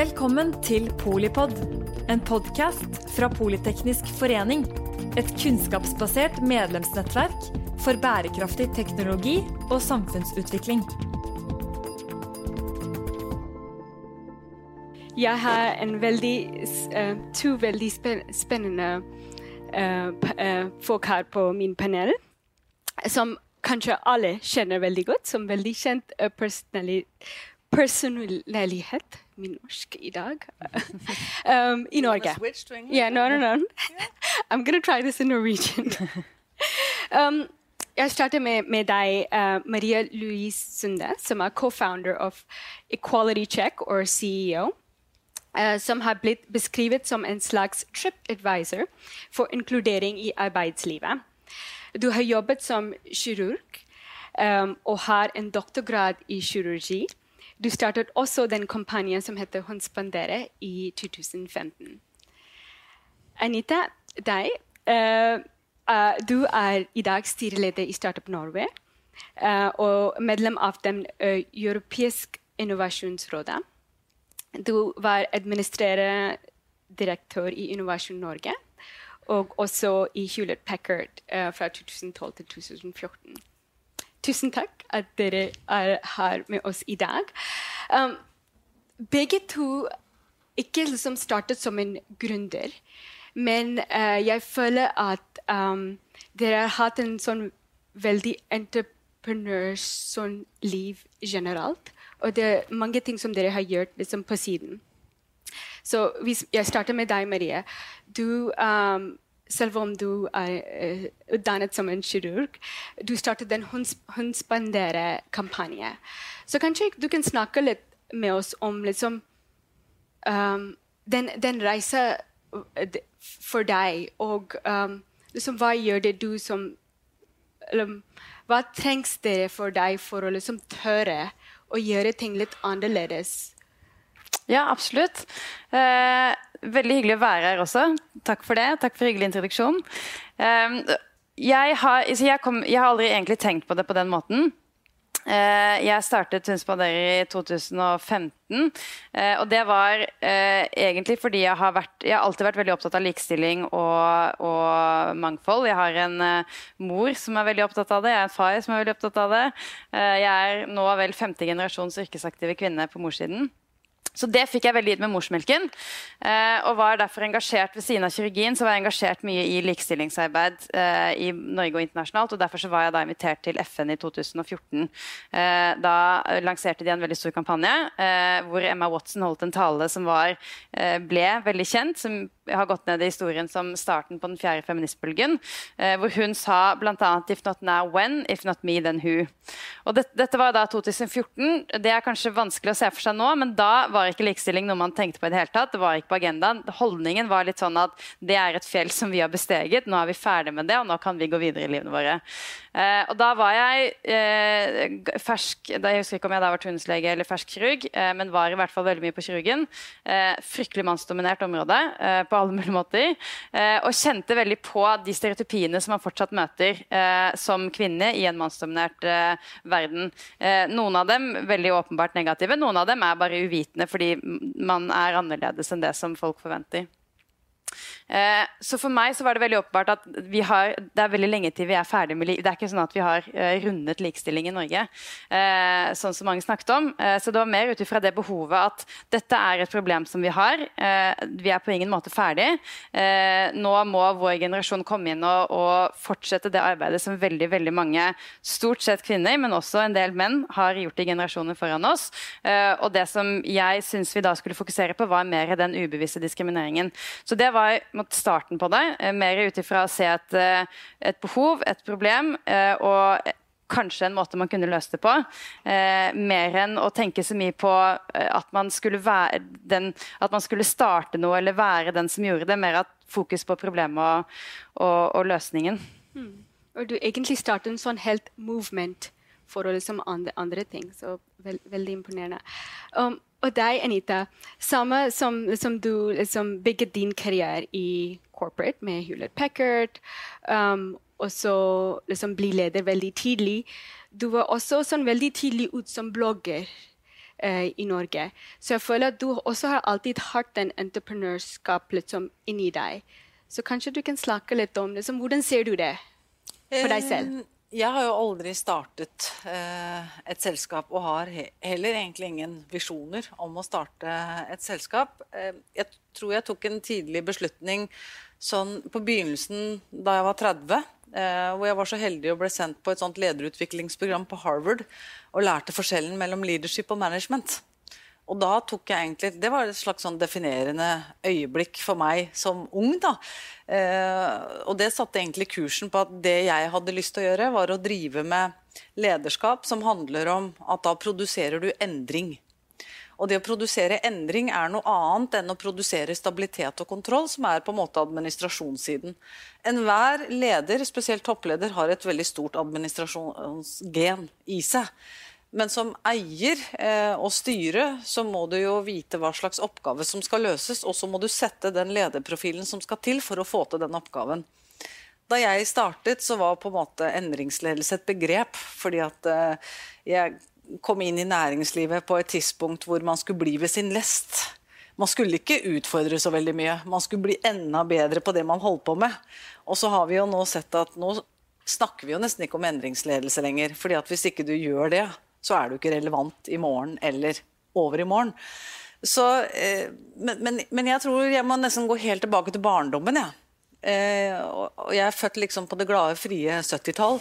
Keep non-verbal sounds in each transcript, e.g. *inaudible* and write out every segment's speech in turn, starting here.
Velkommen til Polipod, en podkast fra Politeknisk forening. Et kunnskapsbasert medlemsnettverk for bærekraftig teknologi og samfunnsutvikling. Jeg har veldig, uh, to veldig spennende uh, uh, folk her på min panel, som kanskje alle kjenner veldig godt, som veldig kjent personlighet min *laughs* *laughs* norsk i dag. um, I Norge. Yeah, no, no, no. *laughs* I'm going to try this in Norwegian. um, jeg starter med, med deg, uh, Maria Louise Sunde, som er co-founder of Equality Check, or CEO. Uh, som har blitt beskrevet som en slags trip-advisor for inkludering i arbeidslivet. Du har jobbet som kirurg um, og har en doktorgrad i kirurgi. Du startet også den kampanjen som heter Håndspandere i 2015. Anita, deg. Uh, uh, du er i dag styreleder i Startup Norway uh, og medlem av den europeiske innovasjonsrådet. Du var administrerende direktør i Innovasjon Norge og også i Hewlett Packard fra 2012 til 2014. Tusen takk at dere er her med oss i dag. Um, begge to ikke liksom startet som en gründer, men uh, jeg føler at um, dere har hatt en sånn veldig entreprenørs sånn liv generelt. Og det er mange ting som dere har gjort liksom, på siden. Så hvis jeg starter med deg, Marie. Du um, selv om du er uh, utdannet som en kirurg. Du startet en hundspandere-kampanjen. Så kanskje du kan snakke litt med oss om liksom, um, den, den reisa for deg, og um, liksom, hva gjør det du som eller, Hva trengs det for deg for å liksom, tørre å gjøre ting litt annerledes? Ja, absolutt. Eh, veldig hyggelig å være her også. Takk for det. Takk for hyggelig introduksjon. Eh, jeg, har, jeg, kom, jeg, har, aldri egentlig tenkt på det på den måten. Eh, jeg startet Hundspaderer i 2015. Eh, og det var eh, egentlig fordi jeg har, vært, jeg har alltid vært veldig opptatt av likestilling og, og, mangfold. Jeg har en mor som er veldig opptatt av det, jeg har en far som er veldig opptatt av det. jeg er nå vel femte generasjons yrkesaktive kvinne på morssiden. Så det fikk jeg veldig gitt med morsmelken. Eh, og var derfor engasjert ved siden av kirurgien så var jeg engasjert mye i likestillingsarbeid eh, i Norge og internasjonalt. og Derfor var jeg da invitert til FN i 2014. Eh, da lanserte de en veldig stor kampanje hvor Emma Watson holdt en tale som var, ble veldig kjent. som har gått ned i historien som starten på den fjerde feministbølgen. Eh, hvor hun sa bl.a.: If not now, when? If not me, then who? Og det, Dette var da 2014. Det er kanskje vanskelig å se for seg nå, men da var ikke likestilling noe man tenkte på i det hele tatt. Det var ikke på agendaen. Holdningen var litt sånn at det er et fjell som vi har besteget, nå er vi ferdig med det, og nå kan vi gå videre i livene våre. Eh, og da var jeg eh, fersk da Jeg husker ikke om jeg da var turnuslege eller fersk kirurg, eh, men var i hvert fall veldig mye på kirurgen. Eh, fryktelig mannsdominert område eh, på alle mulige måter. Eh, og kjente veldig på de stereotypiene som man fortsatt møter som kvinne i en mannsdominert verden. Noen av dem veldig åpenbart negative, noen av dem er bare uvitende fordi man er annerledes enn det som folk forventer. Eh, så for meg så var det veldig åpenbart at har, det er veldig lenge til vi er ferdig med Det er ikke sånn at vi har uh, rundet likestilling i Norge, uh, sånn som mange snakket om. Så det var mer ut ifra det behovet at dette er et problem som vi har. vi er på ingen måte ferdig. nå må vår generasjon komme inn og, og, fortsette det arbeidet som veldig veldig mange, stort sett kvinner, men også en del menn, har gjort i generasjoner foran oss. og det som jeg syns vi da skulle fokusere på, var mer den ubevisste diskrimineringen. Så det var mot starten på det. Eh, mer ut ifra å se et, eh, et, behov, et problem, eh, og kanskje en måte man kunne løst det på. Eh, mer enn å tenke så mye på at man, den, at man skulle starte noe eller være den som gjorde det. Mer at fokus på problemet og, og, og løsningen. Mm. Og du egentlig startet en sånn helt movement for å liksom andre, andre ting. Så veld, veldig imponerende. Um, og deg, Anita, samme som som du liksom, bygget din karriere i corporate med Hewlett Packard, um, og så liksom bli leder veldig tidlig. Du var også sånn veldig tidlig ut som blogger. eh, i Norge. Så jeg føler at du også har alltid hatt den entreprenørskap liksom, inni deg. Så kanskje du kan snakke litt om det. hvordan ser du det for deg selv? Jeg har jo aldri startet eh, et selskap og har he heller egentlig ingen visjoner om å starte et selskap. Eh, jeg tror jeg tok en tidlig beslutning sånn på begynnelsen da jeg var 30. Eh, hvor jeg var så heldig å bli sendt på et sånt lederutviklingsprogram på Harvard og lærte forskjellen mellom leadership og management. Og da tok jeg egentlig Det var et slags sånn definerende øyeblikk for meg som ung. da. Eh, og det satte egentlig kursen på at det jeg hadde lyst til å gjøre, var å drive med lederskap som handler om at da produserer du endring. Og det å produsere endring er noe annet enn å produsere stabilitet og kontroll, som er på en måte administrasjonssiden. Enhver leder, spesielt toppleder, har et veldig stort administrasjonsgen i seg. Men som eier eh, og styre så må du jo vite hva slags oppgave som skal løses, og så må du sette den lederprofilen som skal til for å få til den oppgaven. Da jeg startet, så var på en måte endringsledelse et begrep. Fordi at eh, jeg kom inn i næringslivet på et tidspunkt hvor man skulle bli ved sin lest. Man skulle ikke utfordre så veldig mye. Man skulle bli enda bedre på det man holdt på med. Og så har vi jo nå sett at nå snakker vi jo nesten ikke om endringsledelse lenger. fordi at hvis ikke du gjør det, så er du ikke relevant i morgen eller over i morgen. Så, eh, men, men, men, jeg tror jeg må nesten gå helt tilbake til barndommen. Ja. Eh, jeg er født liksom på det glade, frie 70-tall.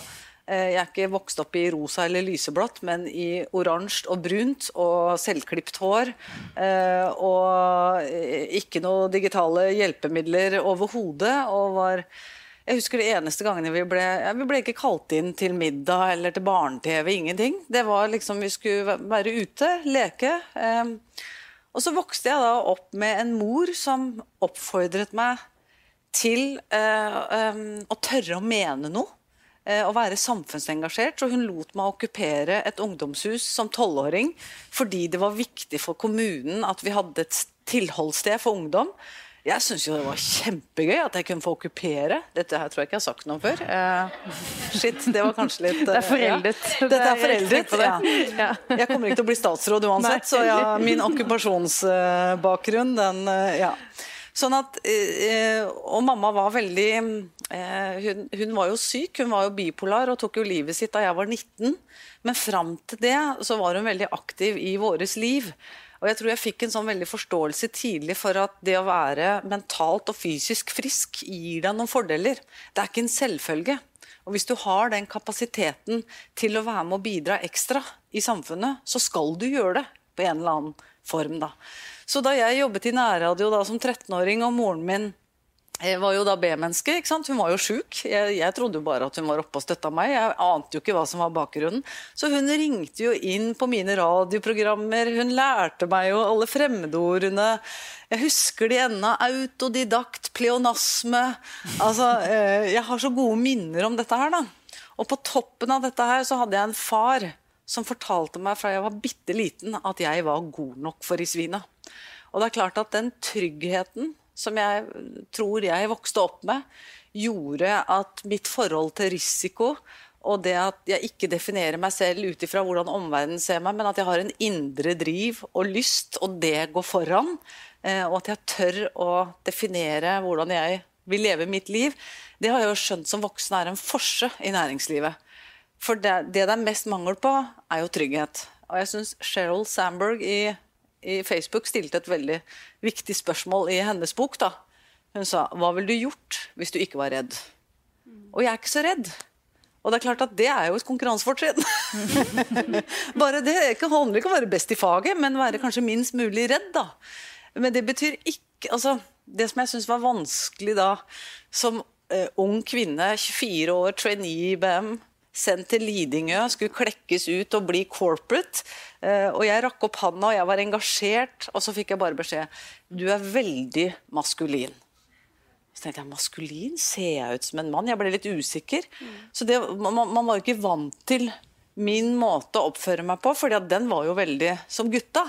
Eh, jeg er ikke vokst opp i rosa eller lyseblått, men i oransje og brunt og selvklipt hår. Og ikke noe digitale hjelpemidler overhodet. Og var jeg husker de eneste gangene vi ble ja, Vi ble ikke kalt inn til middag eller til barne-TV. Ingenting. Det var liksom Vi skulle være ute, leke. Um, og så vokste jeg da opp med en mor som oppfordret meg til uh, um, å tørre å mene noe. Eh, å være samfunnsengasjert. Så hun lot meg okkupere et ungdomshus som tolvåring fordi det var viktig for kommunen at vi hadde et tilholdssted for ungdom. Jeg syns jo det var kjempegøy at jeg kunne få okkupere. Dette her tror jeg ikke jeg har sagt noe om før. Uh, *laughs* shit, det var kanskje litt uh, Det er foreldet. Ja. Dette er foreldet, ja. Jeg kommer ikke til å bli statsråd *laughs* uansett, så ja, min okkupasjonsbakgrunn, den uh, Ja. Sånn at, Og mamma var veldig hun, hun, var jo syk, hun var jo bipolar og tok jo livet sitt da jeg var 19. Men fram til det så var hun veldig aktiv i våres liv. Og jeg tror jeg fikk en sånn veldig forståelse tidlig for at det å være mentalt og fysisk frisk gir deg noen fordeler. Det er ikke en selvfølge. Og hvis du har den kapasiteten til å være med og bidra ekstra i samfunnet, så skal du gjøre det på en eller annen form. da. Så da jeg jobbet i nærradio da som 13-åring, og moren min jeg var jo da B-menneske. ikke sant? Hun var jo sjuk. Jeg, jeg, trodde jo bare at hun var oppe og støtta meg. Jeg ante jo ikke hva som var bakgrunnen. Så hun ringte jo inn på mine radioprogrammer. Hun lærte meg jo alle fremmedordene. Jeg husker de ennå. Autodidakt, pleonasme. Altså, eh, jeg har så gode minner om dette her, da. Og på toppen av dette her så hadde jeg en far som fortalte meg fra jeg var bitte liten at jeg var god nok for i svina. Og det er klart at den tryggheten som jeg tror jeg vokste opp med, gjorde at mitt forhold til risiko og det at jeg ikke definerer meg selv ut ifra hvordan omverdenen ser meg, men at jeg har en indre driv og lyst, og det går foran. Eh, og at jeg tør å definere hvordan jeg vil leve mitt liv. Det har jeg jo skjønt som voksen er en forse i næringslivet. For det, det er mest mangel på, er jo trygghet. Og jeg syns Sheryl Sandberg i i Facebook stilte et veldig viktig spørsmål i hennes bok. da. Hun sa 'Hva ville du gjort hvis du ikke var redd?' Og jeg er ikke så redd. Og det er klart at det er jo et konkurransefortrinn. *laughs* Bare det ikke handler ikke om å være best i faget, men være kanskje minst mulig redd. da. Men det betyr ikke altså, Det som jeg syns var vanskelig da, som eh, ung kvinne, 24 år, trainee i IBM, sendt til Lidingø, skulle klekkes ut og bli corporate. Eh, og jeg rakk opp handa, og jeg var engasjert, og så fikk jeg bare beskjed Du er veldig maskulin. Så tenkte jeg maskulin? Ser jeg ut som en mann? Jeg ble litt usikker. Så det, man, man, var jo ikke vant til min måte å oppføre meg på, for den var jo veldig som gutta.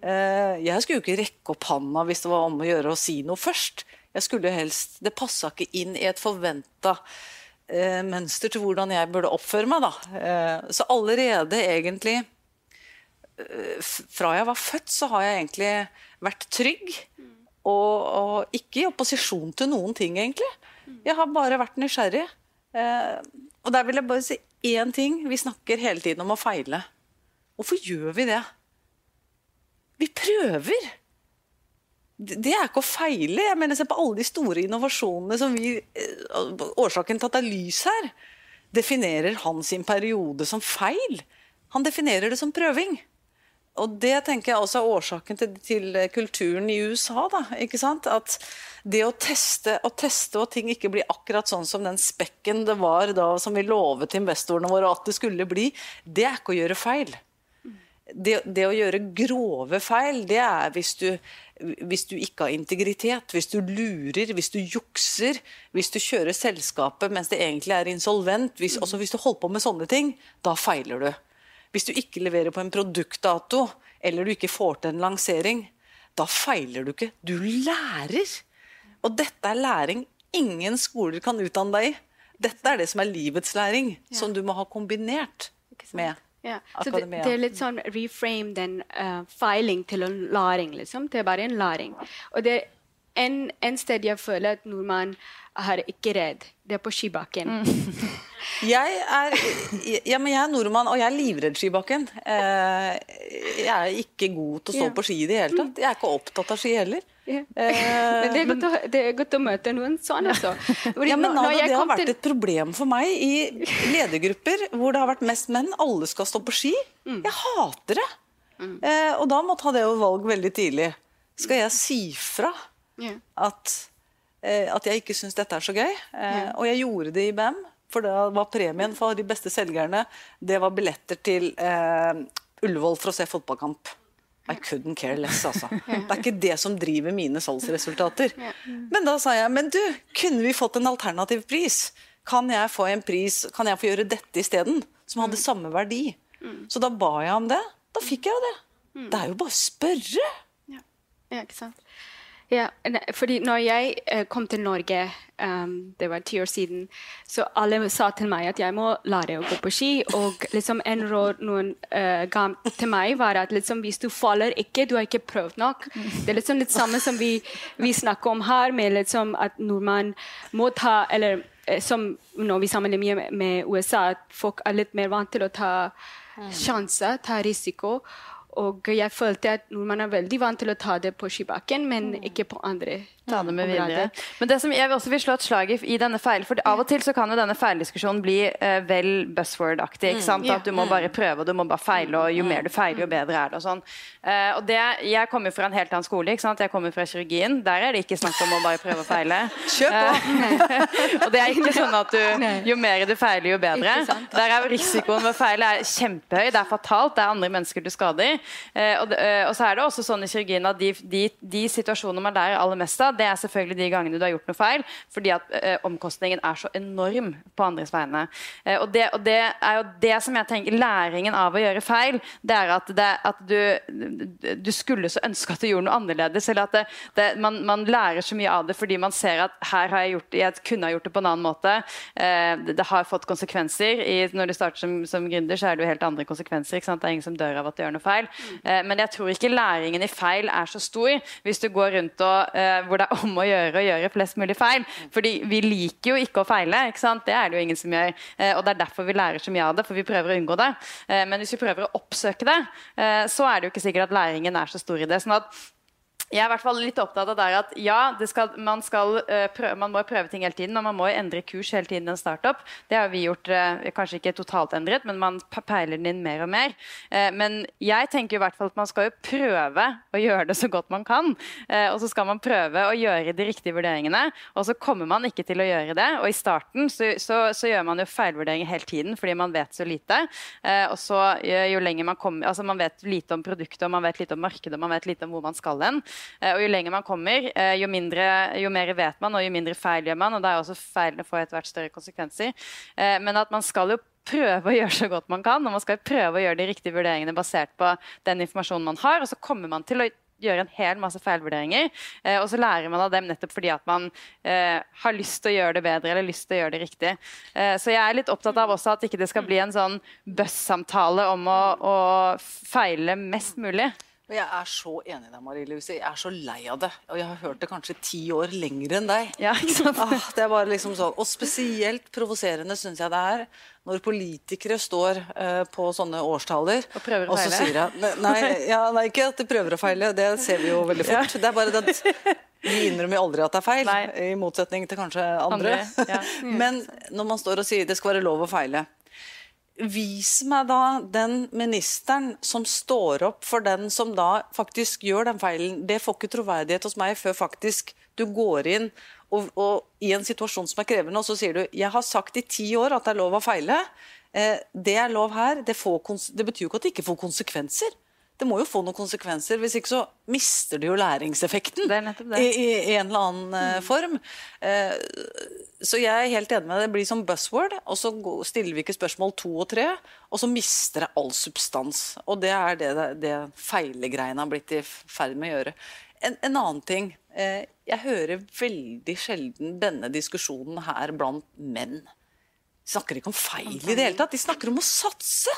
Eh, jeg skulle jo ikke rekke opp handa hvis det var om å gjøre å si noe først. Jeg skulle helst, Det passa ikke inn i et forventa mønster til hvordan jeg burde oppføre meg. Da. Eh, så allerede egentlig fra jeg var født, så har jeg egentlig vært trygg. Og, og ikke i opposisjon til noen ting, egentlig. Jeg har bare vært nysgjerrig. Eh, og der vil jeg bare si én ting. Vi snakker hele tiden om å feile. Hvorfor gjør vi det? Vi prøver. Det er ikke å feile. Jeg mener, Se på alle de store innovasjonene som vi eh, Årsaken til at det er lys her, definerer han sin periode som feil. Han definerer det som prøving. Og det tenker jeg også er årsaken til, til kulturen i USA. Da, ikke sant? At det å teste, og teste og ting ikke blir akkurat sånn som den spekken det var da som vi lovet investorene våre at det skulle bli, det er ikke å gjøre feil. Det, det å gjøre grove feil, det er hvis du, hvis du ikke har integritet, hvis du lurer, hvis du jukser, hvis du kjører selskapet mens det egentlig er insolvent, hvis, også hvis du holder på med sånne ting, da feiler du. Hvis du ikke leverer på en produktdato, eller du ikke får til en lansering, da feiler du ikke. Du lærer. Og dette er læring ingen skoler kan utdanne deg i. Dette er det som er livets læring, ja. som du må ha kombinert med ja. Så Det, det, er litt sånn reframe den uh, feiling til en læring, liksom. Det er bare en læring. Og det er en, en sted jeg føler at nordmann er ikke redd. Det er på skibakken. Mm. *laughs* Jeg er, ja, men jeg er nordmann, og jeg er livredd skibakken. Eh, jeg er ikke god til å stå på ski i det hele tatt. Jeg er ikke opptatt av ski heller. Ja. Eh, men det er, godt å, det er godt å møte noen sånn, altså. Ja, men Nada, det har vært et problem for meg i ledergrupper hvor det har vært mest menn. Alle skal stå på ski. Mm. Jeg hater det. Mm. Eh, og da måtte ta det valg veldig tidlig. Skal jeg si fra at, at jeg ikke syns dette er så gøy? Og jeg gjorde det i BAM. For da var premien for de beste selgerne det var billetter til eh, Ullevål for å se fotballkamp. I couldn't care less, altså. Det er ikke det som driver mine salgsresultater. Men da sa jeg men du, kunne vi fått en alternativ pris? Kan jeg få en pris, kan jeg få gjøre dette isteden? Som hadde samme verdi. Så da ba jeg om det. Da fikk jeg jo det. Det er jo bare å spørre. Ja, ikke sant. Ja, fordi når jeg uh, kom til Norge, um, det var ti år siden, så alle sa til meg at jeg må lære å gå på ski. Og liksom en råd noen uh, ga til meg, var at liksom, hvis du faller ikke, du har ikke prøvd nok. Det er liksom litt samme som vi, vi snakker om her, med liksom at nordmenn må ta eller uh, som når vi sammenligner med, med USA, at folk er litt mer vant til å ta sjanser, ta risiko. Og jeg følte at nordmenn er veldig vant til å ta det på skibakken, men mm. ikke på andre Ta det med vilje. Men det som jeg også vil slå et slag i, i denne feil, for av og til så kan jo denne feildiskusjonen bli uh, vel buzzword-aktig. ikke mm. sant? At du må bare prøve, og du må bare feile, og jo mer du feiler, jo bedre er det. og sånn. Uh, og det, Jeg kommer fra en helt annen skole. ikke sant? Jeg kommer fra kirurgien. Der er det ikke snakk om å bare prøve å feile. *laughs* Kjør på! Uh, *laughs* og det er ikke *laughs* sånn at du, jo mer du feiler, jo bedre. Der er risikoen ved å feile kjempehøy. Det er fatalt. Det er andre mennesker du skader. Og, det, og, så er det også sånn i kirurgien at de, de, de situasjonene man lærer aller mest av, det er selvfølgelig de gangene du har gjort noe feil, fordi at eh, omkostningen er så enorm på andres vegne. Eh, og, det, og, det, er jo det som jeg tenker Læringen av å gjøre feil, det er at, det, at du, du, skulle så ønske at du gjorde noe annerledes. Eller at man, man, lærer så mye av det fordi man ser at her har jeg gjort jeg kunne ha gjort det på en annen måte. Eh, det, har fått konsekvenser. I, når du starter som, som gründer, så er det jo helt andre konsekvenser. Det er ingen som dør av at du gjør noe feil. Eh, men jeg tror ikke læringen i feil er så stor hvis du går rundt og eh, hvor det er om å gjøre å gjøre flest mulig feil. Fordi vi liker jo ikke å feile. ikke sant? Det er det jo ingen som gjør. Eh, og det er derfor vi lærer så mye av det, for vi prøver å unngå det. Men hvis vi prøver å oppsøke det, så er det jo ikke sikkert at læringen er så stor i det. sånn at jeg er i hvert fall litt opptatt av der at ja, skal, man, skal, uh, prøve, man, må prøve ting hele tiden, og man må endre kurs hele tiden i en startup. Det har vi gjort, uh, kanskje ikke totalt endret, men man peiler den inn mer og mer. Uh, men jeg tenker i hvert fall at man skal jo prøve å gjøre det så godt man kan. og så skal man prøve å gjøre de riktige vurderingene, og så kommer man ikke til å gjøre det. Og i starten så, så, så gjør man jo feilvurderinger hele tiden fordi man vet så lite. og så jo lenger man kommer Altså man vet lite om produktet, og man vet lite om markedet, og man vet lite om hvor man skal hen. Eh, og jo lenger man kommer, eh, jo, mindre, jo mer vet man, og jo mindre feil gjør man. Og da er også feilene får etter hvert større konsekvenser. Eh, men at man skal jo prøve å gjøre så godt man kan, og man skal prøve å gjøre de riktige vurderingene basert på den informasjonen man har. Og så kommer man til å gjøre en hel masse feilvurderinger. Og så lærer man av dem nettopp fordi at man eh, har lyst til å gjøre det bedre eller lyst til å gjøre det riktig. Eh, så jeg er litt opptatt av også at ikke det skal bli en sånn buzz-samtale om å, å feile mest mulig. Og jeg er så enig i deg, Marie Louise. Jeg er så lei av det. Og jeg har hørt det kanskje ti år lenger enn deg. Ja? Ah, det er bare liksom sånn. Og spesielt provoserende syns jeg det er når politikere står uh, på sånne årstaller og prøver å og så feile. sier jeg, nei, *laughs* ja, nei, ikke at de prøver å feile, det ser vi jo veldig fort. Det er bare det at vi innrømmer aldri at det er feil, Nei. i motsetning til kanskje andre. Andre, ja. *laughs* Men når man står og sier det skal være lov å feile Vis meg da den ministeren som står opp for den som da faktisk gjør den feilen. Det får ikke troverdighet hos meg før faktisk du går inn og, og i en situasjon som er krevende, og så sier du jeg har sagt i ti år at det er lov å feile. Eh, det er lov her. Det, får det betyr jo ikke at det ikke får konsekvenser. Det må jo få noen konsekvenser, hvis ikke så mister du jo læringseffekten. I, i, i en eller annen mm. form. Eh, så jeg er helt enig med deg. Det blir som buzzword, og så stiller vi ikke spørsmål to og tre, og så mister det all substans. Og det er det, det feilegreiene har blitt i ferd med å gjøre. En, en annen ting. Eh, jeg hører veldig sjelden denne diskusjonen her blant menn. De snakker ikke om feil i det hele tatt. De snakker om å satse.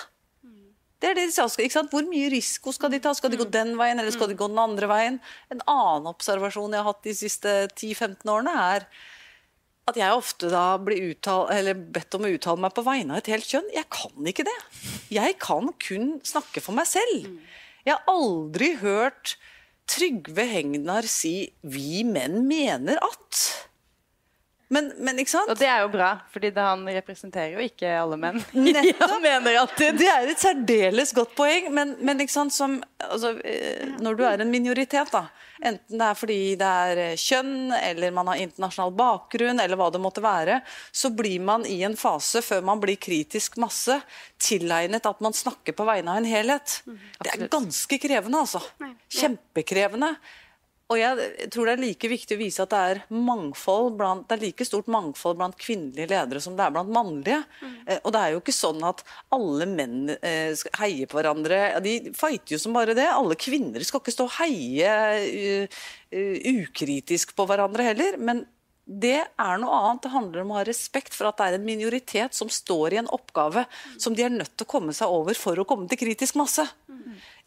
Det er det de sa. Ikke sant? Hvor mye risiko skal de ta? Skal de gå den veien, eller skal de gå den andre veien? En annen observasjon jeg har hatt de siste 10-15 årene, er at jeg ofte da blir uttale, eller bedt om å uttale meg på vegne av et helt kjønn. Jeg kan ikke det. Jeg kan kun snakke for meg selv. Jeg har aldri hørt Trygve Hegnar si 'vi menn mener at'. Men, men ikke sant? Og det er jo bra, fordi han representerer jo ikke alle menn. *laughs* Han mener alltid. Det er et særdeles godt poeng, men, men ikke sant, som, altså, eh, når du er en minoritet, da, enten det er fordi det er eh, kjønn, eller man har internasjonal bakgrunn, eller hva det måtte være, så blir man i en fase før man blir kritisk masse, tilegnet at man snakker på vegne av en helhet. Det er ganske krevende, altså. Kjempekrevende. Og jeg tror det er like viktig å vise at det er mangfold blant, det er like stort mangfold blant kvinnelige ledere som det er blant mannlige. Eh, og det er jo ikke sånn at alle menn eh, skal heie på hverandre. De fighter jo som bare det. Alle kvinner skal ikke stå og heie eh, ukritisk på hverandre heller. Men det er noe annet. Det handler om å ha respekt for at det er en minoritet som står i en oppgave som de er nødt til å komme seg over for å komme til kritisk masse.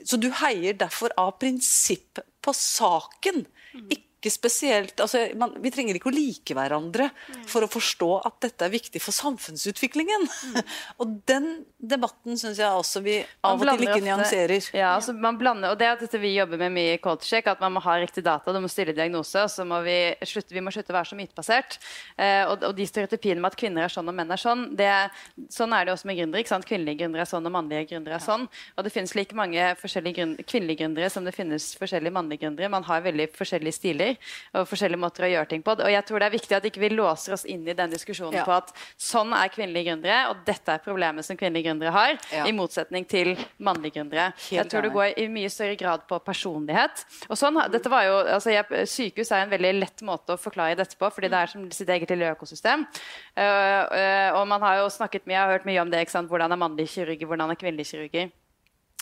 Så du heier derfor av prinsipp på saken. Ikke spesielt altså, man, Vi trenger ikke å like hverandre for å forstå at dette er viktig for samfunnsutviklingen. *laughs* og den debatten syns jeg også vi av og til ikke nyanserer. Ja, altså man blander, og det er dette vi jobber med mye i Culturecheck, at man må ha riktig data, du må stille diagnose, og så må vi slutte, vi må slutte å være så mytebasert. Eh, og, og de stereotypiene med at kvinner er sånn og menn er sånn, det, sånn er det også med gründere. ikke sant? Kvinnelige gründere er sånn, og mannlige gründere er sånn. Og det finnes like mange grünn- kvinnelige gründere som det finnes forskjellige mannlige gründere. Man har veldig forskjellige stiler og forskjellige måter å gjøre ting på. Og jeg tror det er viktig at ikke vi låser oss inn i den diskusjonen Ja. på at sånn er kvinnelige gründere, og dette er problemet som kvinnelige gründere har, Ja. i motsetning til mannlige gründere. Jeg tror det går i mye større grad på personlighet. Og sånn, dette var jo, altså jeg, Sykehus er en veldig lett måte å forklare dette på, fordi det er som sitt eget lille økosystem. Uh, uh, og man har jo snakket mye, jeg har hørt mye om det, ikke sant? hvordan er mannlige kirurger, hvordan er kvinnelige kirurger.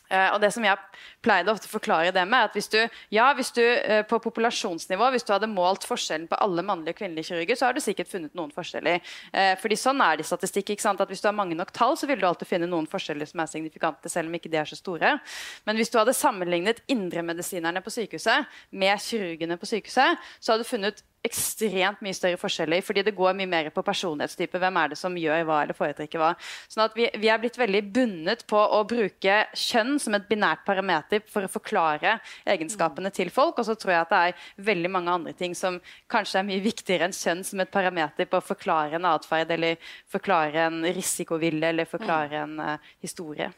Eh, og det som jeg pleide ofte å forklare det med, er at hvis du, ja, hvis du eh, på populasjonsnivå hvis du hadde målt forskjellen på alle mannlige og kvinnelige kirurger, så har du sikkert funnet noen forskjeller. Eh, fordi sånn er det i statistikk. ikke sant? At Hvis du har mange nok tall, så vil du alltid finne noen forskjeller som er signifikante, selv om ikke de er så store. Men hvis du hadde sammenlignet indremedisinerne på sykehuset med kirurgene på sykehuset, så hadde du funnet ekstremt mye større forskjeller, fordi det går mye mer på personlighetstype. Hvem er det som gjør hva eller foretrekker hva? Sånn at vi, vi er blitt veldig bundet på å bruke kjønn som et binært parameter for å forklare egenskapene til folk. Og så tror jeg at det er veldig mange andre ting som kanskje er mye viktigere enn kjønn som et parameter på å forklare en atferd, eller forklare en risikovilje, eller forklare en uh, historie.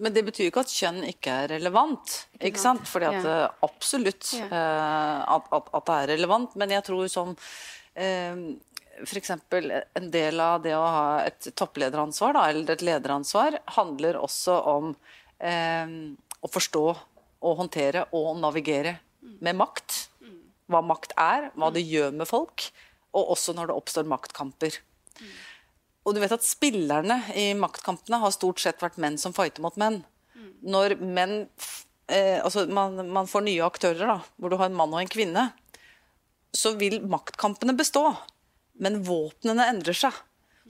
Men det betyr jo ikke at kjønn ikke er relevant. ikke sant? Fordi at Ja. eh, absolutt Ja. eh, at, at, at det er relevant. Men jeg tror som eh, F.eks. en del av det å ha et topplederansvar, da, eller et lederansvar, handler også om eh, å forstå og håndtere og navigere med makt. Hva makt er, hva det gjør med folk, og også når det oppstår maktkamper. Og du vet at spillerne i maktkampene har stort sett vært menn som fighter mot menn. Når menn eh, altså man, man, får nye aktører, da, hvor du har en mann og en kvinne, så vil maktkampene bestå. Men våpnene endrer seg.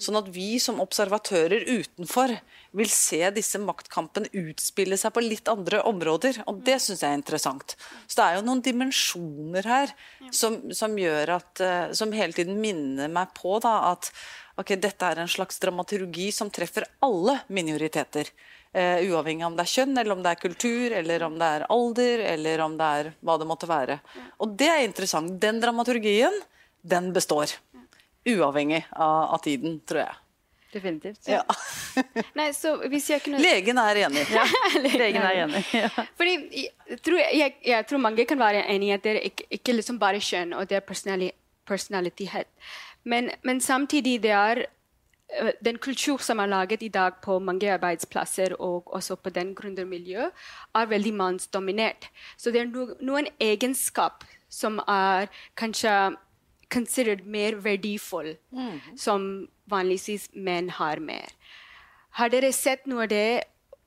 Sånn at vi som observatører utenfor vil se disse maktkampene utspille seg på litt andre områder. Og det syns jeg er interessant. Så det er jo noen dimensjoner her som, som gjør at eh, Som hele tiden minner meg på da, at okay, dette er en slags dramaturgi som treffer alle minoriteter. Uh, uavhengig om det er kjønn, eller om det er kultur, eller om det er alder, eller om det er hva det måtte være. Og det er interessant. Den dramaturgien, den består uavhengig av, av tiden, tror jeg. Definitivt. Ja. *laughs* Nei, kunne... Legen er enig. Ja, *laughs* legen er enig. Ja. Fordi jeg tror, jeg, jeg tror, mange kan være enig i at det er ikke, ikke liksom bare kjønn og det er personalitet. Men, men, samtidig det er eh, den kultur som er laget i dag på mange arbeidsplasser og også på den gründermiljøet, er veldig mannsdominert. Så det er no, noen egenskap som er kanskje considered mer verdifull, mm. som vanligvis menn har mer. Har dere sett noe av det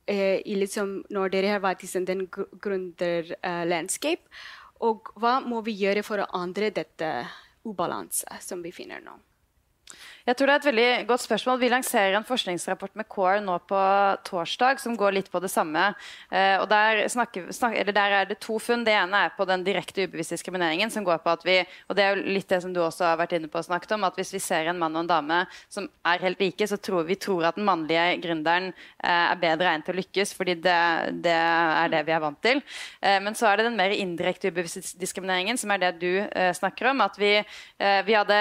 eh, liksom, når dere har vært i sånn den gründerlandskap? Uh, og hva må vi gjøre for å andre dette ubalanse som vi finner nå? Jeg tror det er et veldig godt spørsmål. Vi lanserer en forskningsrapport med CORE nå på torsdag som går litt på det samme. Eh, og der, snakker, snakker, der, er det to funn. Det ene er på den direkte ubevisste diskrimineringen, som går på at vi Og det er jo litt det som du også har vært inne på og snakket om, at hvis vi ser en mann og en dame som er helt like, så tror vi tror at den mannlige gründeren eh, er bedre egnet til å lykkes, fordi det, det, er det vi er vant til. Eh, men så er det den mer indirekte ubevisste diskrimineringen, som er det du snakker om. At vi, vi hadde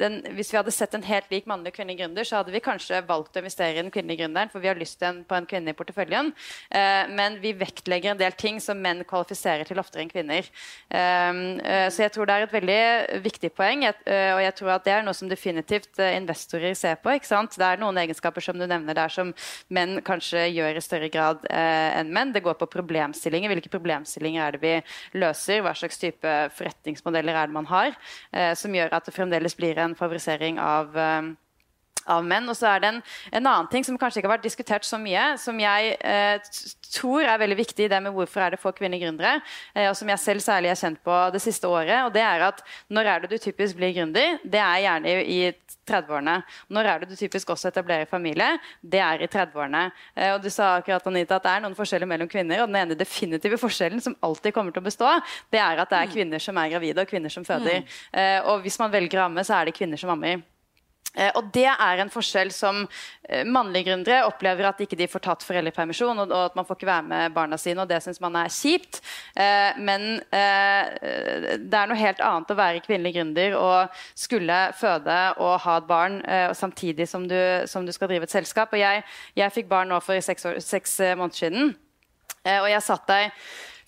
den, Hvis vi hadde sett en helt lik mannlig og kvinnelig gründer, så hadde vi kanskje valgt å investere i den kvinnelige gründeren, for vi har lyst en, på en kvinne i porteføljen. Eh, men vi vektlegger en del ting som menn kvalifiserer til oftere enn kvinner. Eh, eh, så jeg tror det er et veldig viktig poeng, eh, og jeg tror at det er noe som definitivt eh, investorer ser på. ikke sant? Det er noen egenskaper som du nevner der som menn kanskje gjør i større grad eh, enn menn. Det går på problemstillinger. Hvilke problemstillinger er det vi løser? Hva slags type forretningsmodeller er det man har? som gjør at det fremdeles blir en favorisering av av menn. Og så er det en, en, annen ting som kanskje ikke har vært diskutert så mye, som jeg eh, tror er veldig viktig i det med hvorfor er det få kvinnelige gründere, eh, og som jeg selv særlig har kjent på det siste året. og det er at Når er det du typisk blir gründer? Det er gjerne i 30-årene. Når er det du typisk også etablerer familie? Det er i 30-årene. Eh, og du sa akkurat Anita, at det er noen forskjeller mellom kvinner, og den ene definitive forskjellen som alltid kommer til å bestå, det er at det er kvinner som er gravide, og kvinner som føder. Mm. Eh, og hvis man velger å amme, så er det kvinner som ammer. Eh, og Det er en forskjell som eh, mannlige gründere opplever at ikke de får tatt foreldrepermisjon, og, at man får ikke være med barna sine, og det syns man er kjipt. Eh, men det er noe helt annet å være kvinnelig gründer og skulle føde og ha et barn samtidig som du, som du, skal drive et selskap. Og jeg, jeg fikk barn nå for seks, år, seks måneder siden, og jeg satt der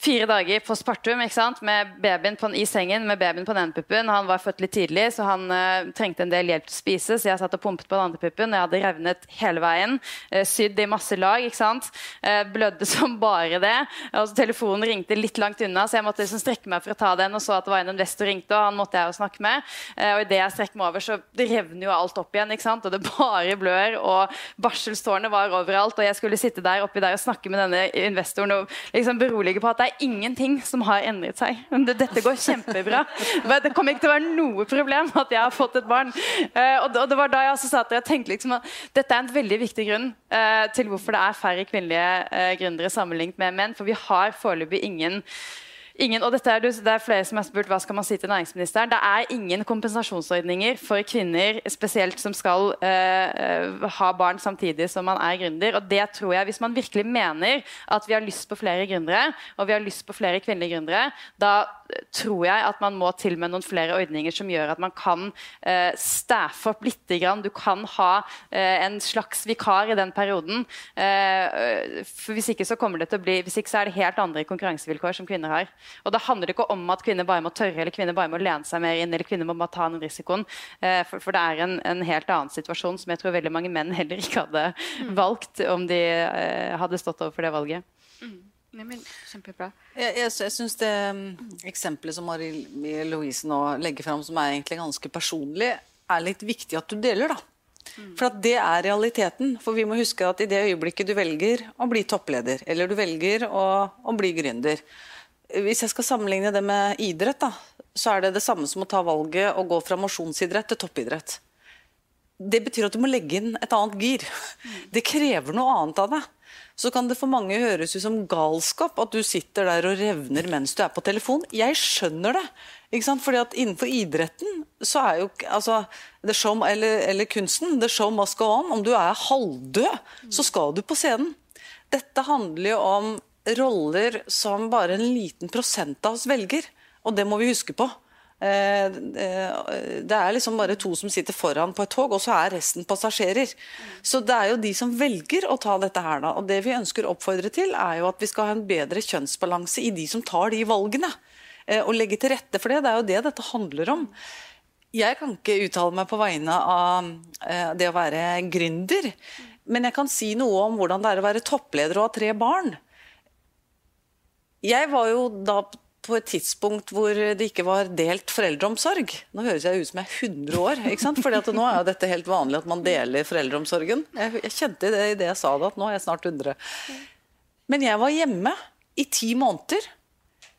fire dager på Spartum med babyen på, i sengen med babyen på den ene puppen. Han var født litt tidlig, så han uh, trengte en del hjelp til å spise. Så jeg satt og pumpet på den andre puppen. Jeg hadde revnet hele veien. Uh, sydd i masse lag. ikke sant? Uh, blødde *laughs* som bare det. Og telefonen ringte litt langt unna, så jeg måtte liksom strekke meg for å ta den. Og så at det var en investor ringte, og han måtte jeg jo snakke med. og idet jeg strekker meg over, så revner jo alt opp igjen. ikke sant? Og det *laughs* bare blør, og barselstårnet var overalt. Og jeg skulle sitte der oppi der og snakke med denne investoren og liksom berolige på at det er ingenting som har endret seg. Dette går kjempebra. Det kommer ikke til å være noe problem at jeg har fått et barn. Eh, og det var da jeg også sa at jeg tenkte liksom at dette er en veldig viktig grunn eh, til hvorfor det er færre kvinnelige eh, gründere sammenlignet med menn. For vi har foreløpig ingen Ingen, og er, det er flere som har spurt hva skal man si til næringsministeren. Det er ingen kompensasjonsordninger for kvinner spesielt som skal eh, ha barn samtidig som man er gründer. Og det tror jeg, Hvis man virkelig mener at vi har lyst på flere gründere, og vi har lyst på flere kvinnelige gründere, da tror jeg at man må til med noen flere ordninger som gjør at man kan eh, staffe opp litt. Grann. Du kan ha eh, en slags vikar i den perioden. Eh, for Hvis ikke så kommer det til å bli, hvis ikke så er det helt andre konkurransevilkår som kvinner har. Og da handler det ikke om at kvinner bare må tørre eller kvinner bare må lene seg mer inn eller kvinner må ta den risikoen. Eh, for, for, det er en, en, helt annen situasjon som jeg tror veldig mange menn heller ikke hadde mm. valgt om de eh, hadde stått overfor det valget. Mm. Nei, men, kjempebra. Jeg, jeg, jeg syns det um, eksempelet som Marie Louise nå legger fram, som er egentlig ganske personlig, er litt viktig at du deler. da. For det er realiteten. For vi må huske at i det øyeblikket du velger å bli toppleder, eller du velger å, å bli gründer Hvis jeg skal sammenligne det med idrett, da, så er det det samme som å ta valget å gå fra mosjonsidrett til toppidrett. Det betyr at du må legge inn et annet gir. Det krever noe annet av deg. Så kan det for mange høres ut som galskap at du sitter der og revner mens du er på telefon. Jeg skjønner det. Ikke sant? Fordi at Innenfor idretten så er jo altså, show, eller, eller, kunsten the show must go on. Om du er halvdød, så skal du på scenen. Dette handler jo om roller som bare en liten prosent av oss velger. Og det må vi huske på. Eh, eh, det er liksom bare to som sitter foran på et tog, og så er resten passasjerer. Så det er jo de som velger å ta dette her, da. Og det vi ønsker å oppfordre til, er jo at vi skal ha en bedre kjønnsbalanse i de som tar de valgene. Eh, og legge til rette for det. Det er jo det dette handler om. Jeg kan ikke uttale meg på vegne av det å være gründer. Men jeg kan si noe om hvordan det er å være toppleder og ha tre barn. Jeg var jo da på et tidspunkt hvor det ikke var delt foreldreomsorg. Nå høres jeg ut som jeg er 100 år, ikke sant? Fordi nå er jo dette helt vanlig at man deler foreldreomsorgen. Jeg, jeg kjente det i det jeg sa det, at nå er jeg snart 100. Men jeg var hjemme i ti måneder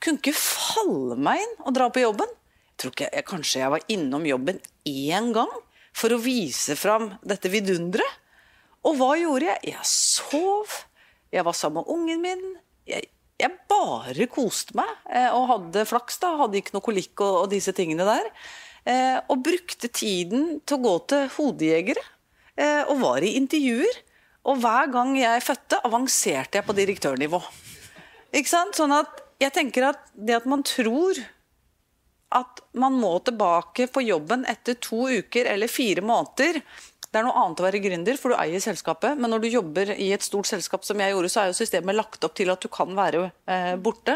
kunne ikke falle meg inn å dra på jobben. Jeg tror ikke, jeg, Kanskje jeg var innom jobben én gang for å vise fram dette vidunderet. Og hva gjorde jeg? Jeg sov. Jeg var sammen med ungen min. Jeg, jeg bare koste meg eh, og hadde flaks. da, Hadde ikke noe kolikk og, og disse tingene der. Eh, og brukte tiden til å gå til hodejegere. Eh, og var i intervjuer. Og hver gang jeg fødte, avanserte jeg på direktørnivå. Ikke sant? Sånn at jeg tenker at det at man tror at man må tilbake på jobben etter to uker eller fire måneder det er noe annet å være gründer, for du eier selskapet. Men når du jobber i et stort selskap som jeg gjorde, så er jo systemet lagt opp til at du kan være eh, borte.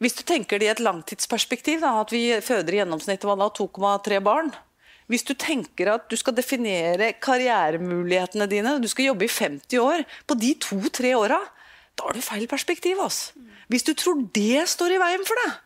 Hvis du tenker det i et langtidsperspektiv, da, at vi føder i gjennomsnitt 2,3 barn. Hvis du tenker at du skal definere karrieremulighetene dine, du skal jobbe i 50 år, på de to-tre åra, da har du feil perspektiv. Altså. Hvis du tror det står i veien for deg,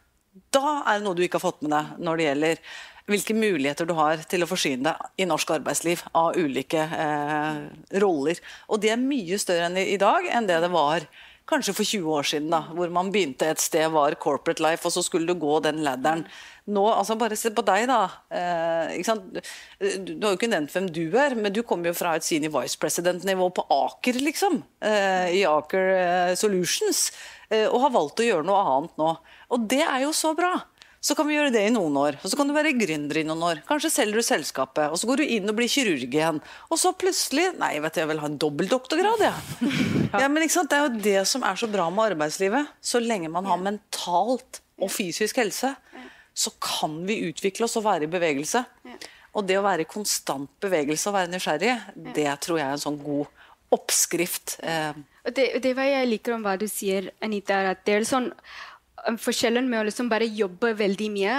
da er det noe du ikke har fått med deg når det gjelder hvilke muligheter du har til å forsyne deg i norsk arbeidsliv av ulike eh, roller. Og det er mye større enn i dag enn det det var kanskje for 20 år siden, da, hvor man begynte et sted, var corporate life, og så skulle du gå den ladderen. Nå, altså Bare se på deg, da. Eh, du, du har jo ikke nevnt hvem du er, men du kommer jo fra et senior vice president-nivå på Aker, liksom. Eh, I Aker eh, Solutions. Eh, og har valgt å gjøre noe annet nå. Og det er jo så bra. Så kan vi gjøre det i noen år. Og så kan du være gründer i noen år. Kanskje selger du selskapet, og så går du inn og blir kirurg igjen. Og så plutselig Nei, vet du, jeg vil ha en dobbeltdoktorgrad, jeg. *laughs* Ja. ja, men ikke sant? Det er jo det som er så bra med arbeidslivet. Så lenge man har mentalt og fysisk helse, så kan vi utvikle oss og være i bevegelse. Og det å være i konstant bevegelse og være nysgjerrig, det tror jeg er en sånn god oppskrift. Eh. Det, det jeg liker om hva du sier, Anita, er at det er sånn Forskjellen med å liksom bare jobbe veldig mye,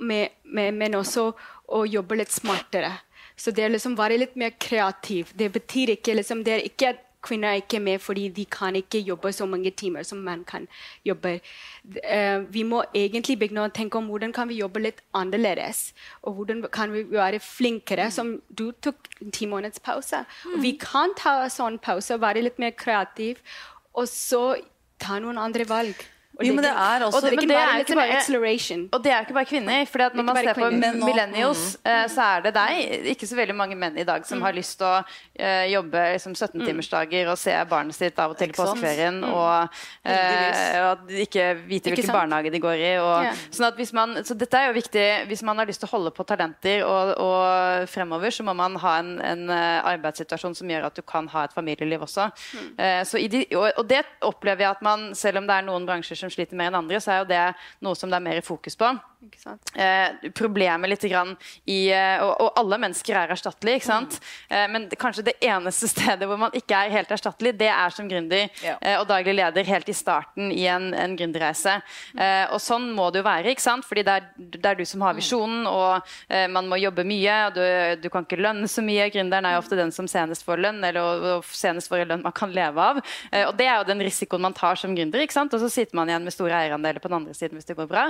med, med, men også å jobbe litt smartere. Så det er liksom være litt mer kreativ. Det betyr ikke liksom, det er ikke at kvinner er ikke med fordi de kan ikke jobbe så mange timer som menn kan jobbe. Uh, vi må egentlig begynne å tenke om hvordan kan vi jobbe litt annerledes. Og hvordan kan vi være flinkere, som du tok en ti måneds pause. Og vi kan ta sånn pause og være litt mer kreativ, og så ta noen andre valg. Jo, men det er også, og det, men det er ikke bare, og det er ikke bare kvinner. For når man ser på millennials, mm. uh, så er det deg. Ikke så veldig mange menn i dag som mm. har lyst til å uh, jobbe liksom, 17-timersdager mm. og se barnet sitt av og til i påskeferien, og, uh, og, ikke vite hvilken barnehage de går i. Og, sånn at hvis man, så dette er jo viktig hvis man har lyst til å holde på talenter og, og fremover, så må man ha en, en, arbeidssituasjon som gjør at du kan ha et familieliv også. Mm. De, og, og det opplever jeg at man, selv om det er noen bransjer som som sliter mer enn andre, så er jo det noe som det er mer fokus på. Eh, problemet litt grann i eh, og, og, alle mennesker er erstattelige, ikke sant? Mm. Eh, men kanskje det eneste *laughs* stedet hvor man ikke er helt erstattelig, det er som gründer ja. Eh, og daglig leder helt i starten i en, en gründerreise. Mm. og sånn må det jo være, ikke sant? Fordi det er, det er du som har mm. visjonen, og eh, man må jobbe mye. og du, du, kan ikke lønne så mye. Gründeren er jo ofte den som senest får lønn, eller og senest får en lønn man kan leve av. og det er jo den risikoen man tar som gründer, ikke sant? og så sitter man igjen med store eierandeler på den andre siden hvis det går bra.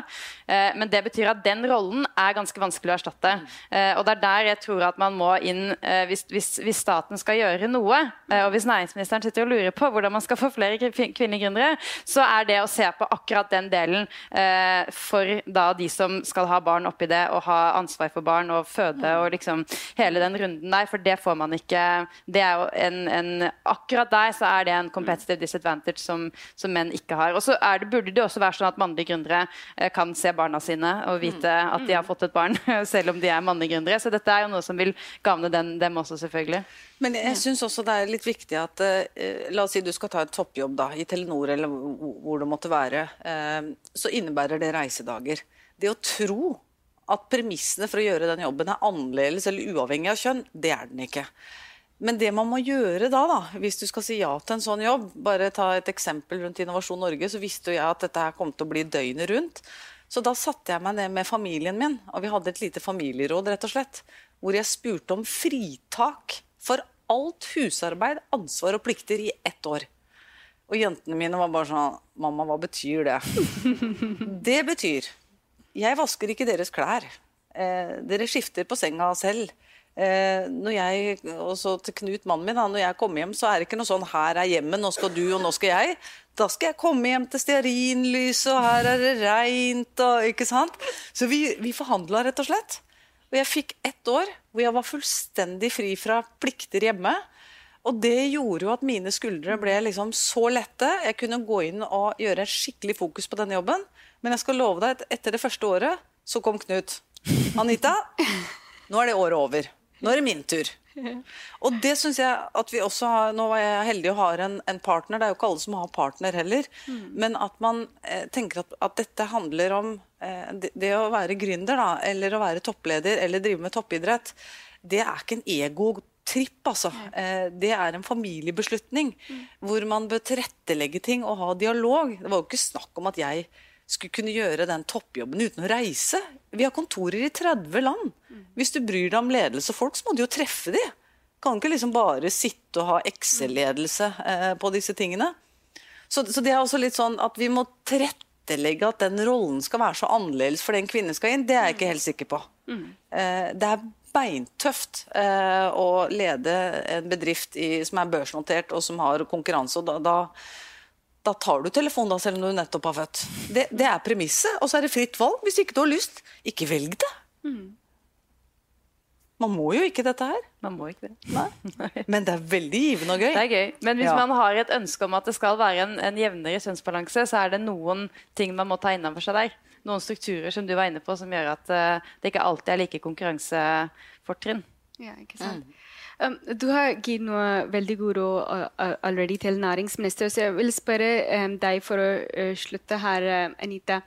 men det det betyr at den rollen er ganske vanskelig å erstatte. Eh, og det er der jeg tror at man må inn eh, hvis, hvis, hvis, staten skal gjøre noe, eh, og hvis næringsministeren sitter og lurer på hvordan man skal få flere kvinnelige gründere, så er det å se på akkurat den delen for da de som skal ha barn oppi det, og ha ansvar for barn og føde og liksom hele den runden der, for det får man ikke det er jo en, en Akkurat der så er det en competitive disadvantage som, som menn ikke har. Og så burde det også være sånn at mannlige gründere kan se barna sine og vite at de har fått et barn, *laughs* selv om de er mannegründere. Så dette er jo noe som vil gagne den, dem også, selvfølgelig. Men jeg syns også det er litt viktig at uh, La oss si du skal ta en toppjobb da, i Telenor eller hvor det måtte være. Uh, så innebærer det reisedager. Det å tro at premissene for å gjøre den jobben er annerledes eller uavhengig av kjønn, det er den ikke. Men det man må gjøre da, da, hvis du skal si ja til en sånn jobb Bare ta et eksempel rundt Innovasjon Norge, så visste jo jeg at dette her kom til å bli døgnet rundt. Så da satte jeg meg ned med familien min, og vi hadde et lite familieråd, rett og slett. Hvor jeg spurte om fritak for alt husarbeid, ansvar og plikter i ett år. Og jentene mine var bare sånn Mamma, hva betyr det? *laughs* det betyr Jeg vasker ikke deres klær. Eh, dere skifter på senga selv. Eh, når jeg, også til Knut, mannen min, da, når jeg kommer hjem, så er det ikke noe sånn 'her er hjemmet, nå skal du, og nå skal jeg'. Da skal jeg komme hjem til stearinlyset, og her er det reint, og ikke sant. Så vi, vi forhandla, rett og slett. Og jeg fikk ett år hvor jeg var fullstendig fri fra plikter hjemme. Og det gjorde jo at mine skuldre ble liksom så lette. Jeg kunne gå inn og gjøre skikkelig fokus på denne jobben. Men jeg skal love deg at etter det første året så kom Knut. Anita, nå er det året over. Nå er det min tur. *laughs* Og det syns jeg at vi også har Nå var jeg heldig og har en, en, partner. Det er jo ikke alle som har partner heller. Mm. Men at man eh, tenker at, at, dette handler om eh, det, det, å være gründer, da, eller å være toppleder, eller drive med toppidrett, det er ikke en egotripp, altså. Eh, det er en familiebeslutning. Mm. Hvor man bør tilrettelegge ting og ha dialog. Det var jo ikke snakk om at jeg skulle kunne gjøre den toppjobben uten å reise. Vi har kontorer i 30 land. Hvis du bryr deg om ledelse og folk, så må du jo treffe de. Kan ikke liksom bare sitte og ha Excel-ledelse eh, på disse tingene. Så, så, det er også litt sånn at vi må tilrettelegge at den rollen skal være så annerledes for den kvinnen skal inn. Det er jeg ikke helt sikker på. Eh, det er beintøft eh, å lede en bedrift i, som er børsnotert og som har konkurranse. og da, da da tar du telefonen da, selv om du nettopp har født. Det, det, er premisset, og så er det fritt valg. Hvis ikke du har lyst, ikke velg det. Mm. Man må jo ikke dette her. Man må ikke det. Nei. *laughs* Men det er veldig givende og gøy. Det er gøy. Men hvis ja. man har et ønske om at det skal være en, en jevnere kjønnsbalanse, så er det noen ting man må ta innover seg der. Noen strukturer som du var inne på, som gjør at uh, det ikke alltid er like konkurransefortrinn. Ja, ikke sant. Mm. Um, du har gitt noe veldig god råd uh, uh, allerede til næringsminister, så jeg vil spørre um, deg for å uh, slutte her, Anita.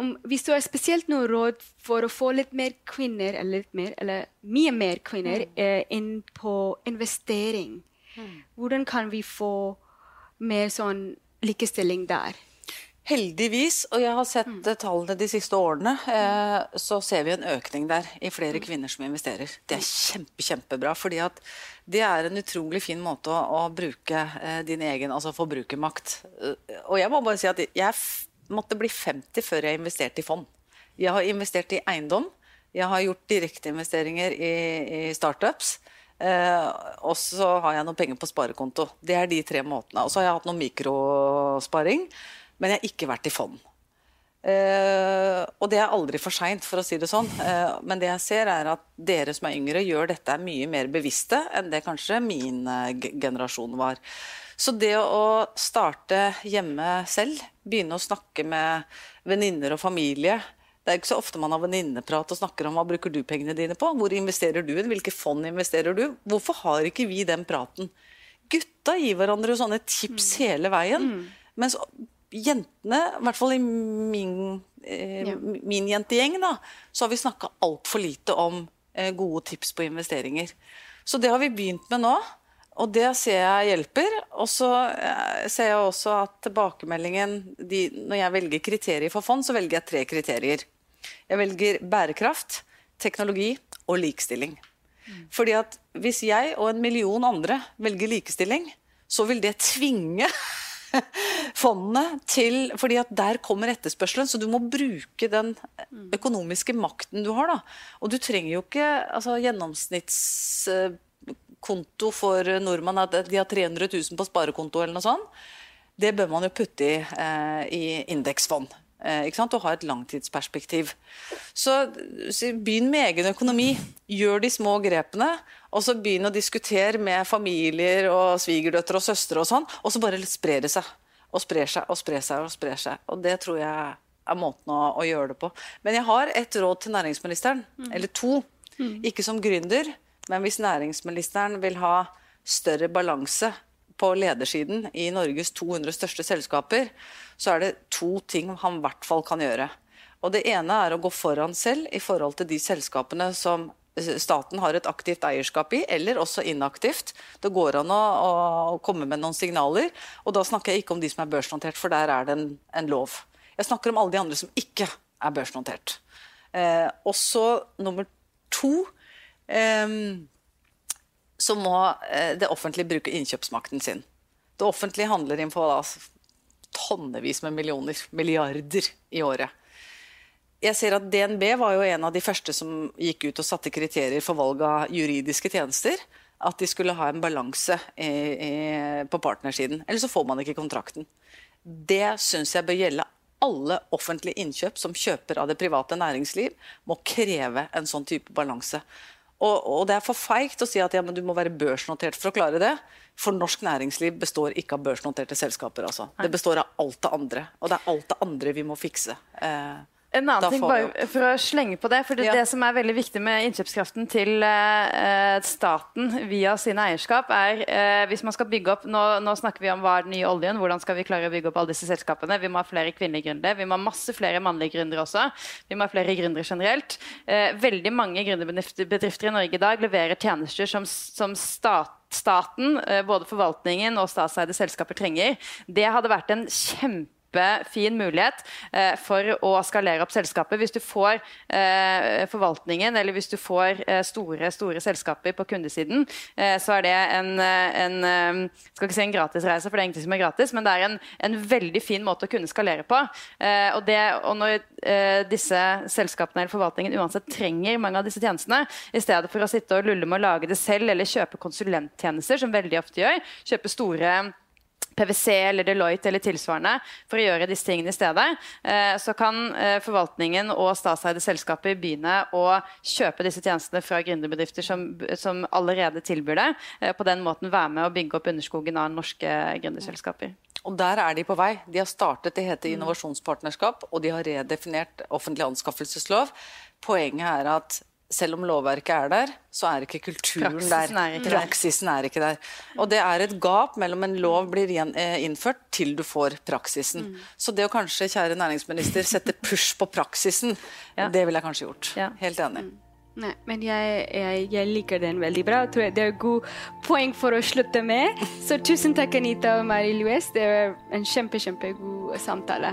Om, hvis du har spesielt noe råd for å få litt mer kvinner, eller, litt mer, eller mye mer kvinner, mm. inn på investering, mm. hvordan kan vi få mer sånn likestilling der? Heldigvis, og jeg har sett mm. tallene de siste årene, eh, så ser vi en økning der i flere mm. kvinner som investerer. Det er kjempe, kjempebra. fordi at det er en utrolig fin måte å, å bruke eh, din egen altså forbrukermakt. Og jeg må bare si at jeg måtte bli 50 før jeg investerte i fond. Jeg har investert i eiendom. Jeg har gjort direkteinvesteringer i, i startups. Eh, og så har jeg noen penger på sparekonto. Det er de tre måtene. Og så har jeg hatt noe mikrosparing. Men jeg har ikke vært i fond. Uh, og det er aldri for seint, for å si det sånn. Uh, men det jeg ser, er at dere som er yngre, gjør dette mye mer bevisste enn det kanskje min uh, generasjon var. Så det å starte hjemme selv, begynne å snakke med venninner og familie Det er ikke så ofte man har venninneprat og snakker om hva bruker du pengene dine på? Hvor investerer du? Hvilke fond investerer du? Hvorfor har ikke vi den praten? Gutta gir hverandre sånne tips mm. hele veien. Mm. Mens jentene, i hvert fall i min, eh, ja. min jentegjeng, da, så har vi snakka altfor lite om eh, gode tips på investeringer. Så det har vi begynt med nå. Og det ser jeg hjelper. Og så eh, ser jeg også at tilbakemeldingen de, Når jeg velger kriterier for fond, så velger jeg tre kriterier. Jeg velger bærekraft, teknologi og likestilling. Mm. Fordi at hvis jeg og en million andre velger likestilling, så vil det tvinge *laughs* fondet til fordi at der kommer etterspørselen, så du må bruke den økonomiske makten du har. da. Og du trenger jo ikke altså Gjennomsnittskonto for nordmann at de har 300 000 på sparekonto eller noe sånt. Det bør man jo putte i, eh, i indeksfond. Eh, ikke sant? Og ha et langtidsperspektiv. Så, så begynn med egen økonomi. Gjør de små grepene. Og så begynn å diskutere med familier og svigerdøtre og søstre og sånn. Og så bare sprer det seg. Og sprer seg og sprer seg og sprer seg. Og det tror jeg er måten å, å gjøre det på. Men jeg har et råd til næringsministeren. Mm. Eller to. Mm. Ikke som gründer, men hvis næringsministeren vil ha større balanse på ledersiden i Norges 200 største selskaper, så er det to ting han i hvert fall kan gjøre. Og Det ene er å gå foran selv i forhold til de selskapene som staten har et aktivt eierskap i, eller også inaktivt. Det går an å, å, komme med noen signaler. Og da snakker jeg ikke om de som er børsnotert, for der er det en, en lov. Jeg snakker om alle de andre som ikke er børsnotert. Eh, også nummer to eh, så må eh, det offentlige bruke innkjøpsmakten sin. Det offentlige handler inn på da, tonnevis med millioner, milliarder i året. Jeg ser at DNB var jo en av de første som gikk ut og satte kriterier for valg av juridiske tjenester. At de skulle ha en balanse på partnersiden. Ellers så får man ikke kontrakten. Det syns jeg bør gjelde alle offentlige innkjøp som kjøper av det private næringsliv, må kreve en sånn type balanse. Og, og, det er for feigt å si at ja, du må være børsnotert for å klare det. For norsk næringsliv består ikke av børsnoterte selskaper. Altså. Det består av alt det andre. Og det er alt det andre vi må fikse. Eh, en annen ting, bare for å slenge på det. for Det, ja. det som er veldig viktig med innkjøpskraften til eh, staten via sine eierskap, er eh, hvis man skal bygge opp nå, nå, snakker vi om hva er den nye oljen, hvordan skal vi klare å bygge opp alle disse selskapene. Vi må ha flere kvinnelige gründere, vi må ha masse flere mannlige gründere også. Vi må ha flere gründere generelt. Eh, veldig mange gründerbedrifter i Norge i dag leverer tjenester som, som stat staten, både forvaltningen og statseide selskaper trenger. Det hadde vært en kjempe kjempefin mulighet eh, for å skalere opp selskapet. Hvis du får eh, forvaltningen, eller hvis du får eh, store, store selskaper på kundesiden, så er det en, en skal ikke si en gratisreise, for det er ingenting som er gratis, men det er en, en veldig fin måte å kunne skalere på. Og, det, og når disse selskapene eller forvaltningen uansett trenger mange av disse tjenestene, i stedet for å sitte og lulle med å lage det selv eller kjøpe konsulenttjenester, som veldig ofte gjør, kjøpe store PwC eller Deloitte eller tilsvarende for å gjøre disse tingene i stedet, eh, så kan eh, forvaltningen og statseide selskaper begynne å kjøpe disse tjenestene fra gründerbedrifter som, som, allerede tilbyr det. Eh, på den måten være med å bygge opp underskogen av norske gründerselskaper. Og der er de på vei. De har startet, det heter innovasjonspartnerskap, og de har redefinert offentlig anskaffelseslov. Poenget er at selv om lovverket er der, så er ikke kulturen Praksisen der. Er ikke Praksisen er ikke der. Og det er et gap mellom en lov blir eh, innført til du får praksisen. Mm. Så det å kanskje, kjære næringsminister, sette push på praksisen, *laughs* ja. det ville jeg kanskje gjort. Ja. Helt enig. Mm. Nei, men jeg, jeg, jeg, liker den veldig bra. Jeg tror det er et god poeng for å slutte med. *laughs* Så tusen takk, Anita og Marie-Louise. Det var en kjempe, kjempegod samtale.